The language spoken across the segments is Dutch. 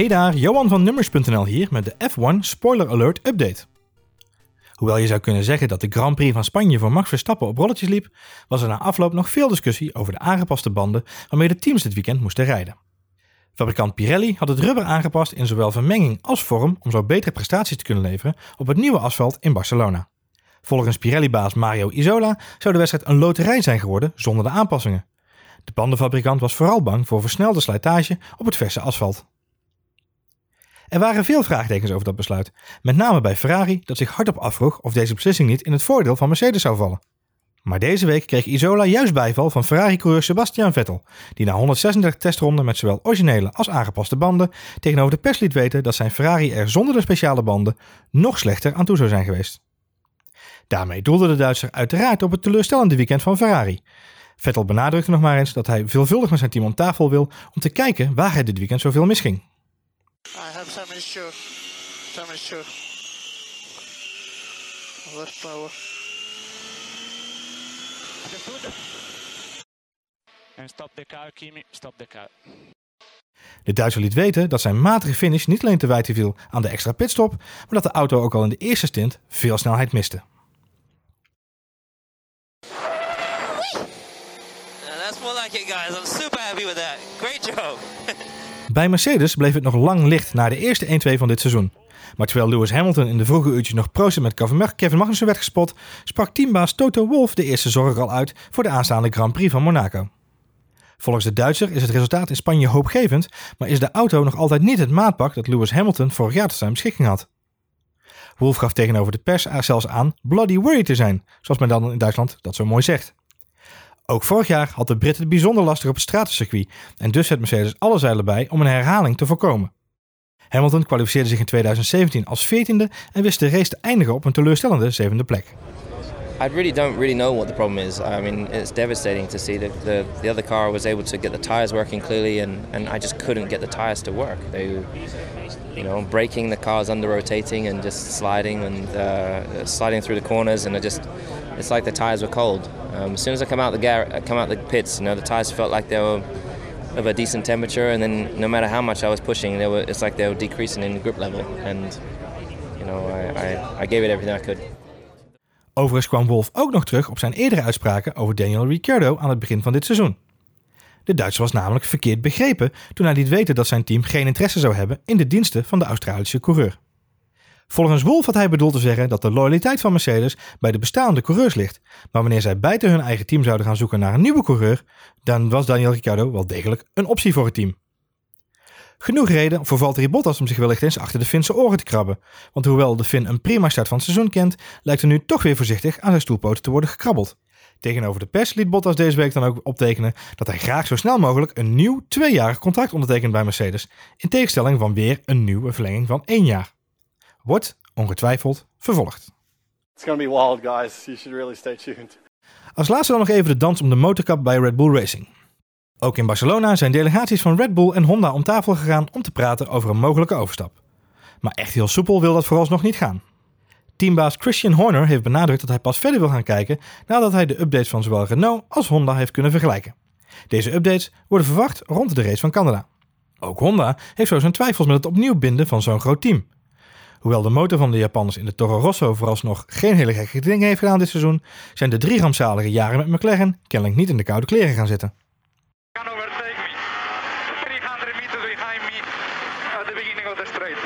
Hey daar, Johan van Nummers.nl hier met de F1 Spoiler Alert Update. Hoewel je zou kunnen zeggen dat de Grand Prix van Spanje voor Max Verstappen op rolletjes liep, was er na afloop nog veel discussie over de aangepaste banden waarmee de teams dit weekend moesten rijden. Fabrikant Pirelli had het rubber aangepast in zowel vermenging als vorm om zo betere prestaties te kunnen leveren op het nieuwe asfalt in Barcelona. Volgens Pirelli-baas Mario Isola zou de wedstrijd een loterij zijn geworden zonder de aanpassingen. De bandenfabrikant was vooral bang voor versnelde slijtage op het verse asfalt. Er waren veel vraagtekens over dat besluit, met name bij Ferrari dat zich hardop afvroeg of deze beslissing niet in het voordeel van Mercedes zou vallen. Maar deze week kreeg Isola juist bijval van Ferrari-coureur Sebastian Vettel, die na 136 testronden met zowel originele als aangepaste banden tegenover de pers liet weten dat zijn Ferrari er zonder de speciale banden nog slechter aan toe zou zijn geweest. Daarmee doelde de Duitser uiteraard op het teleurstellende weekend van Ferrari. Vettel benadrukte nog maar eens dat hij veelvuldig met zijn team om tafel wil om te kijken waar hij dit weekend zoveel misging. I have some issue. Some issue. Left power. And stop the car, Kimi. Stop the car. De Duitser liet weten dat zijn matige finish niet alleen te wijten viel aan de extra pitstop, maar dat de auto ook al in de eerste stint veel snelheid miste. That's more like it, guys. I'm super happy with that. Great job. Bij Mercedes bleef het nog lang licht na de eerste 1-2 van dit seizoen. Maar terwijl Lewis Hamilton in de vroege uurtjes nog proost met Kevin Magnussen werd gespot, sprak teambaas Toto Wolff de eerste zorg al uit voor de aanstaande Grand Prix van Monaco. Volgens de Duitser is het resultaat in Spanje hoopgevend, maar is de auto nog altijd niet het maatpak dat Lewis Hamilton vorig jaar tot zijn beschikking had. Wolff gaf tegenover de pers zelfs aan bloody worried te zijn, zoals men dan in Duitsland dat zo mooi zegt. Ook vorig jaar had de Britten het bijzonder lastig op het stratencircuit en dus zet Mercedes alle zeilen bij om een herhaling te voorkomen. Hamilton kwalificeerde zich in 2017 als 14e en wist de race te eindigen op een teleurstellende zevende plek. I really don't really know what the problem is. I mean, it's devastating to see that the, the other car was able to get the tires working clearly, and, and I just couldn't get the tires to work. They, you know, braking the cars under rotating and just sliding and uh, sliding through the corners, and it just, it's like the tires were cold. Um, as soon as I come out the gar- come out the pits, you know, the tires felt like they were of a decent temperature, and then no matter how much I was pushing, they were, it's like they were decreasing in grip level, and you know, I, I, I gave it everything I could. Overigens kwam Wolf ook nog terug op zijn eerdere uitspraken over Daniel Ricciardo aan het begin van dit seizoen. De Duitser was namelijk verkeerd begrepen toen hij liet weten dat zijn team geen interesse zou hebben in de diensten van de Australische coureur. Volgens Wolf had hij bedoeld te zeggen dat de loyaliteit van Mercedes bij de bestaande coureurs ligt, maar wanneer zij buiten hun eigen team zouden gaan zoeken naar een nieuwe coureur, dan was Daniel Ricciardo wel degelijk een optie voor het team. Genoeg reden voor Valtteri Bottas om zich wellicht eens achter de Finse oren te krabben. Want hoewel de Fin een prima start van het seizoen kent, lijkt er nu toch weer voorzichtig aan zijn stoelpoten te worden gekrabbeld. Tegenover de pers liet Bottas deze week dan ook optekenen dat hij graag zo snel mogelijk een nieuw tweejarig contract ondertekent bij Mercedes, in tegenstelling van weer een nieuwe verlenging van één jaar. Wordt ongetwijfeld vervolgd. It's be wild, guys. You should really stay tuned. Als laatste dan nog even de dans om de motorkap bij Red Bull Racing. Ook in Barcelona zijn delegaties van Red Bull en Honda om tafel gegaan om te praten over een mogelijke overstap. Maar echt heel soepel wil dat vooralsnog niet gaan. Teambaas Christian Horner heeft benadrukt dat hij pas verder wil gaan kijken nadat hij de updates van zowel Renault als Honda heeft kunnen vergelijken. Deze updates worden verwacht rond de race van Canada. Ook Honda heeft zo zijn twijfels met het opnieuw binden van zo'n groot team. Hoewel de motor van de Japanners in de Toro Rosso vooralsnog geen hele gekke dingen heeft gedaan dit seizoen, zijn de drie rampzalige jaren met McLaren kennelijk niet in de koude kleren gaan zitten. Can overtake me 300 meters behind me at the beginning of the straight.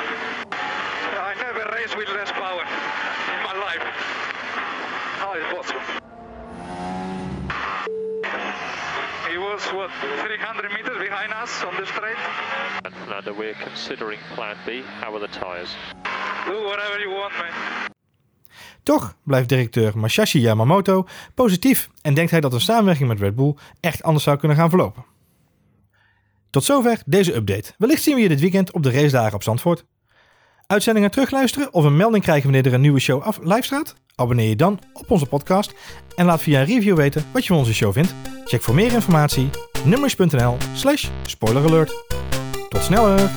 I never raced with less power in my life. How is possible? He was what 300 meters behind us on the straight. Fernando, we're considering plan B. How are the tyres? Do whatever you want, man. Toch blijft directeur Masashi Yamamoto positief en denkt hij dat een samenwerking met Red Bull echt anders zou kunnen gaan verlopen. Tot zover deze update. Wellicht zien we je dit weekend op de racedagen op Zandvoort. Uitzendingen terugluisteren of een melding krijgen wanneer er een nieuwe show af live staat? Abonneer je dan op onze podcast en laat via een review weten wat je van onze show vindt. Check voor meer informatie nummers.nl slash spoileralert. Tot sneller!